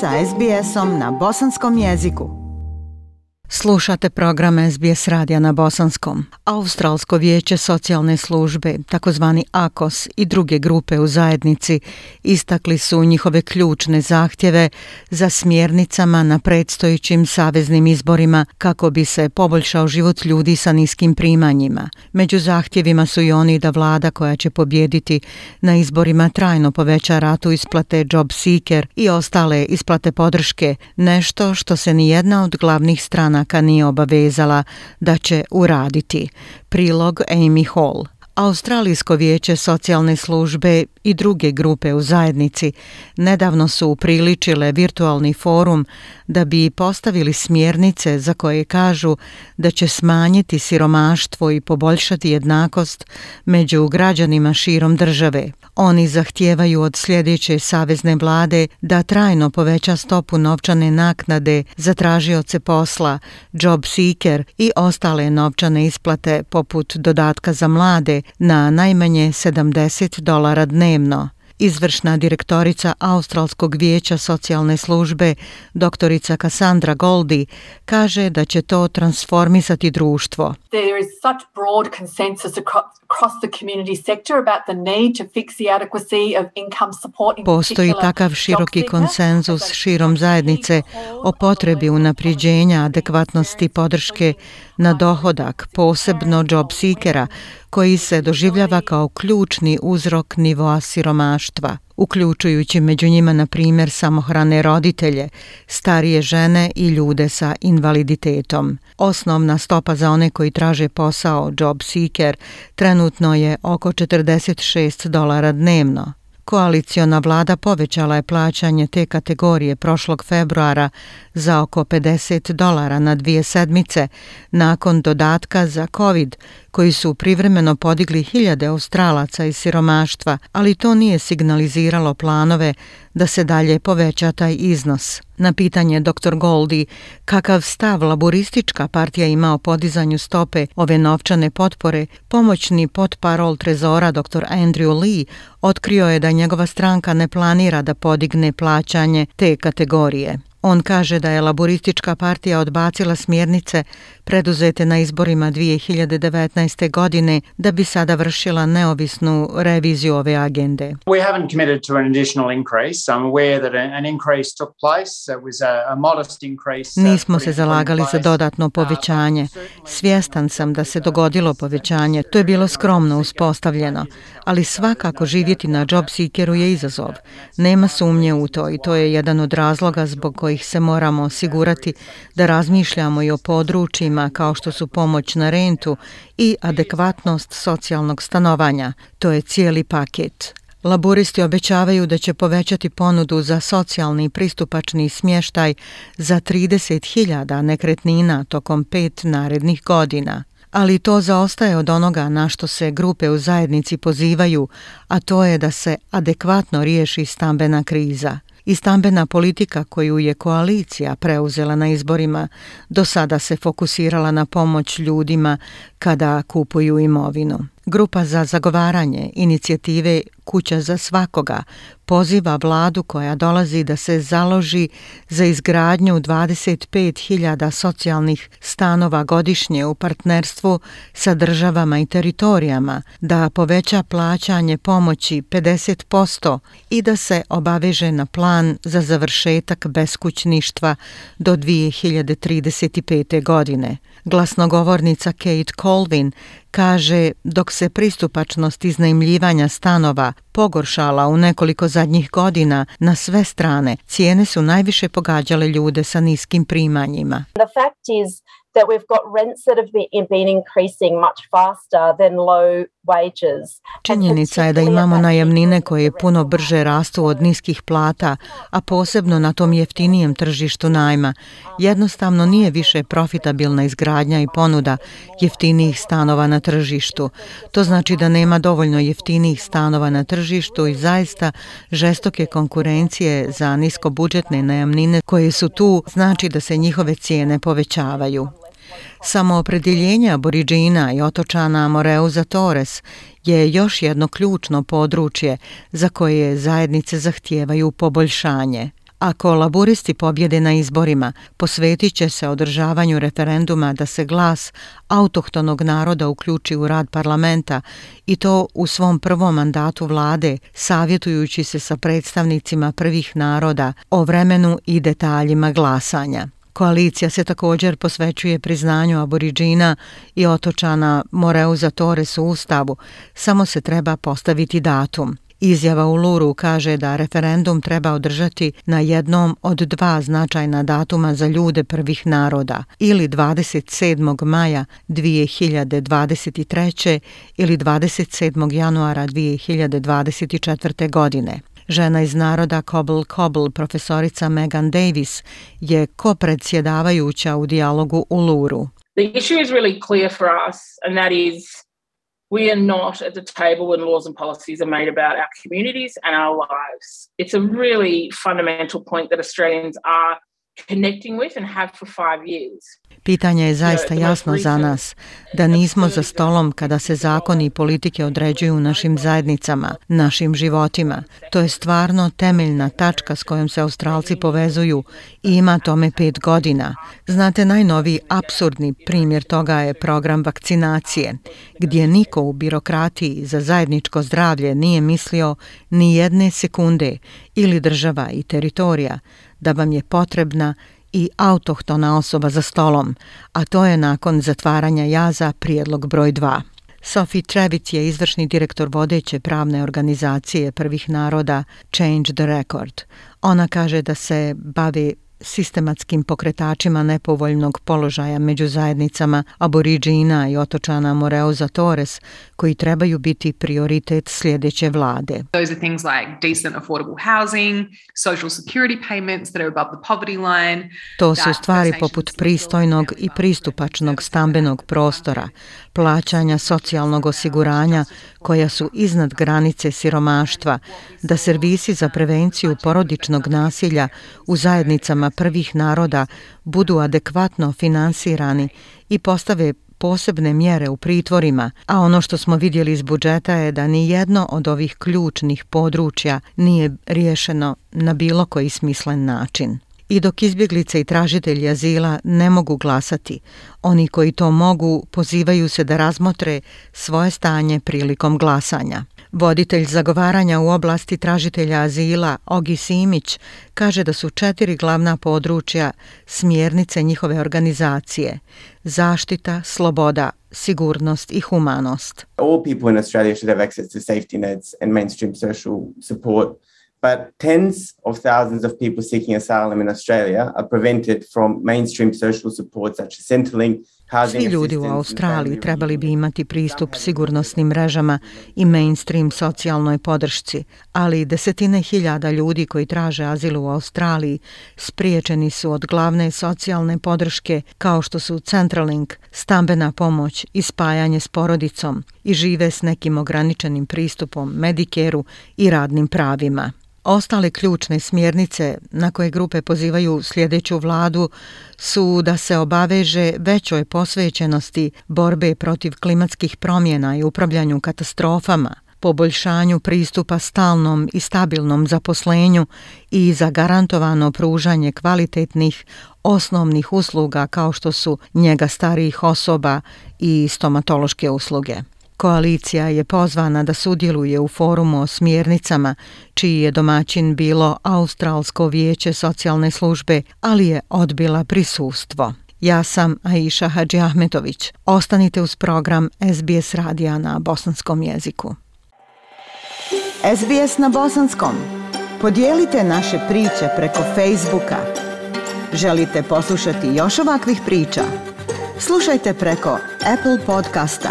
sa SBS-om na bosanskom jeziku. Slušate program SBS radija na Bosanskom. Australsko vijeće socijalne službe, takozvani AKOS i druge grupe u zajednici istakli su njihove ključne zahtjeve za smjernicama na predstojićim saveznim izborima kako bi se poboljšao život ljudi sa niskim primanjima. Među zahtjevima su i oni da vlada koja će pobjediti na izborima trajno poveća ratu isplate Job Seeker i ostale isplate podrške, nešto što se ni jedna od glavnih stranaka nije obavezala da će uraditi. Prilog Amy Hall. Australijsko vijeće socijalne službe i druge grupe u zajednici nedavno su upriličile virtualni forum da bi postavili smjernice za koje kažu da će smanjiti siromaštvo i poboljšati jednakost među građanima širom države. Oni zahtijevaju od sljedeće savezne vlade da trajno poveća stopu novčane naknade za tražioce posla, job seeker i ostale novčane isplate poput dodatka za mlade na najmanje 70 dolara dnevno. Izvršna direktorica Australskog vijeća socijalne službe, doktorica Cassandra Goldi, kaže da će to transformisati društvo. There is such broad consensus across the community sector about the need to fix the adequacy of income support. Postoji takav široki konsenzus širom zajednice o potrebi unapriđenja adekvatnosti podrške na dohodak, posebno job seekera, koji se doživljava kao ključni uzrok nivoa siromaštva, uključujući među njima, na primjer, samohrane roditelje, starije žene i ljude sa invaliditetom. Osnovna stopa za one koji traže posao, job seeker, trenutno je oko 46 dolara dnevno. Koaliciona vlada povećala je plaćanje te kategorije prošlog februara za oko 50 dolara na dvije sedmice nakon dodatka za COVID koji su privremeno podigli hiljade australaca iz siromaštva, ali to nije signaliziralo planove da se dalje poveća taj iznos. Na pitanje dr. Goldi kakav stav laboristička partija ima o podizanju stope ove novčane potpore, pomoćni potparol trezora dr. Andrew Lee otkrio je da njegova stranka ne planira da podigne plaćanje te kategorije. On kaže da je laboristička partija odbacila smjernice preduzete na izborima 2019. godine da bi sada vršila neovisnu reviziju ove agende. We haven't committed to an additional increase. I'm aware that an increase took place. It was a, a modest increase. Uh, Nismo se zalagali za dodatno uh, povećanje. Svjestan sam da se dogodilo povećanje. To je bilo skromno uspostavljeno, ali svakako živjeti na job seekeru je izazov. Nema sumnje u to i to je jedan od razloga zbog kojih se moramo osigurati da razmišljamo i o područjima kao što su pomoć na rentu i adekvatnost socijalnog stanovanja. To je cijeli paket. Laboristi obećavaju da će povećati ponudu za socijalni pristupačni smještaj za 30.000 nekretnina tokom pet narednih godina. Ali to zaostaje od onoga na što se grupe u zajednici pozivaju, a to je da se adekvatno riješi stambena kriza i stambena politika koju je koalicija preuzela na izborima do sada se fokusirala na pomoć ljudima kada kupuju imovinu. Grupa za zagovaranje inicijative Kuća za svakoga poziva vladu koja dolazi da se založi za izgradnju 25.000 socijalnih stanova godišnje u partnerstvu sa državama i teritorijama, da poveća plaćanje pomoći 50% i da se obaveže na plan za završetak beskućništva do 2035. godine. Glasnogovornica Kate Colvin kaže dok se pristupačnost iznajmljivanja stanova pogoršala u nekoliko zadnjih godina na sve strane, cijene su najviše pogađale ljude sa niskim primanjima. The fact is that we've got rents that have been increasing much faster than low wages. Činjenica je da imamo najamnine koje puno brže rastu od niskih plata, a posebno na tom jeftinijem tržištu najma. Jednostavno nije više profitabilna izgradnja i ponuda jeftinijih stanova na tržištu. To znači da nema dovoljno jeftinijih stanova na tržištu i zaista žestoke konkurencije za niskobudžetne najamnine koje su tu znači da se njihove cijene povećavaju. Samo opredjeljenje aboriđina i otočana Moreuza Torres je još jedno ključno područje za koje zajednice zahtijevaju poboljšanje. Ako laboristi pobjede na izborima, posvetit će se održavanju referenduma da se glas autohtonog naroda uključi u rad parlamenta i to u svom prvom mandatu vlade, savjetujući se sa predstavnicima prvih naroda o vremenu i detaljima glasanja. Koalicija se također posvećuje priznanju aboriđina i otočana Moreuza Torres u Ustavu, samo se treba postaviti datum. Izjava u Luru kaže da referendum treba održati na jednom od dva značajna datuma za ljude prvih naroda, ili 27. maja 2023. ili 27. januara 2024. godine. Žena iz naroda Cobble Cobble, profesorica Megan Davis, je kopredsjedavajuća u dijalogu u Luru. The issue is really clear for us and that is we are not at the table when laws and policies are made about our communities and our lives. It's a really fundamental point that Australians are connecting with and have for five years. Pitanje je zaista jasno za nas, da nismo za stolom kada se zakoni i politike određuju u našim zajednicama, našim životima. To je stvarno temeljna tačka s kojom se Australci povezuju i ima tome pet godina. Znate, najnoviji absurdni primjer toga je program vakcinacije, gdje niko u birokratiji za zajedničko zdravlje nije mislio ni jedne sekunde ili država i teritorija da vam je potrebna i autohtona osoba za stolom, a to je nakon zatvaranja jaza prijedlog broj 2. Sophie Trevic je izvršni direktor vodeće pravne organizacije prvih naroda Change the Record. Ona kaže da se bavi sistematskim pokretačima nepovoljnog položaja među zajednicama aboriđina i otočana Moreuza Torres, koji trebaju biti prioritet sljedeće vlade. Those are things like decent affordable housing, social security payments that are above the poverty line. To su stvari poput pristojnog i pristupačnog stambenog prostora, plaćanja socijalnog osiguranja koja su iznad granice siromaštva, da servisi za prevenciju porodičnog nasilja u zajednicama prvih naroda budu adekvatno finansirani i postave posebne mjere u pritvorima, a ono što smo vidjeli iz budžeta je da ni jedno od ovih ključnih područja nije riješeno na bilo koji smislen način. I dok izbjeglice i tražitelji azila ne mogu glasati, oni koji to mogu pozivaju se da razmotre svoje stanje prilikom glasanja. Voditelj zagovaranja u oblasti tražitelja azila, Ogi Simić, kaže da su četiri glavna područja smjernice njihove organizacije. Zaštita, sloboda, sigurnost i humanost. All people in Australia should have access to safety nets and mainstream social support but tens of thousands of people seeking asylum in Australia are prevented from mainstream social support such as Centrelink, Svi ljudi u Australiji trebali bi imati pristup sigurnosnim mrežama i mainstream socijalnoj podršci, ali desetine hiljada ljudi koji traže azil u Australiji spriječeni su od glavne socijalne podrške kao što su Centrelink, stambena pomoć i spajanje s porodicom i žive s nekim ograničenim pristupom Medikeru i radnim pravima. Ostale ključne smjernice na koje grupe pozivaju sljedeću vladu su da se obaveže većoj posvećenosti borbe protiv klimatskih promjena i upravljanju katastrofama, poboljšanju pristupa stalnom i stabilnom zaposlenju i za garantovano pružanje kvalitetnih osnovnih usluga kao što su njega starijih osoba i stomatološke usluge. Koalicija je pozvana da sudjeluje u forumu o smjernicama, čiji je domaćin bilo Australsko vijeće socijalne službe, ali je odbila prisustvo. Ja sam Aisha Hadži Ahmetović. Ostanite uz program SBS radija na bosanskom jeziku. SBS na bosanskom. Podijelite naše priče preko Facebooka. Želite poslušati još ovakvih priča? Slušajte preko Apple podcasta,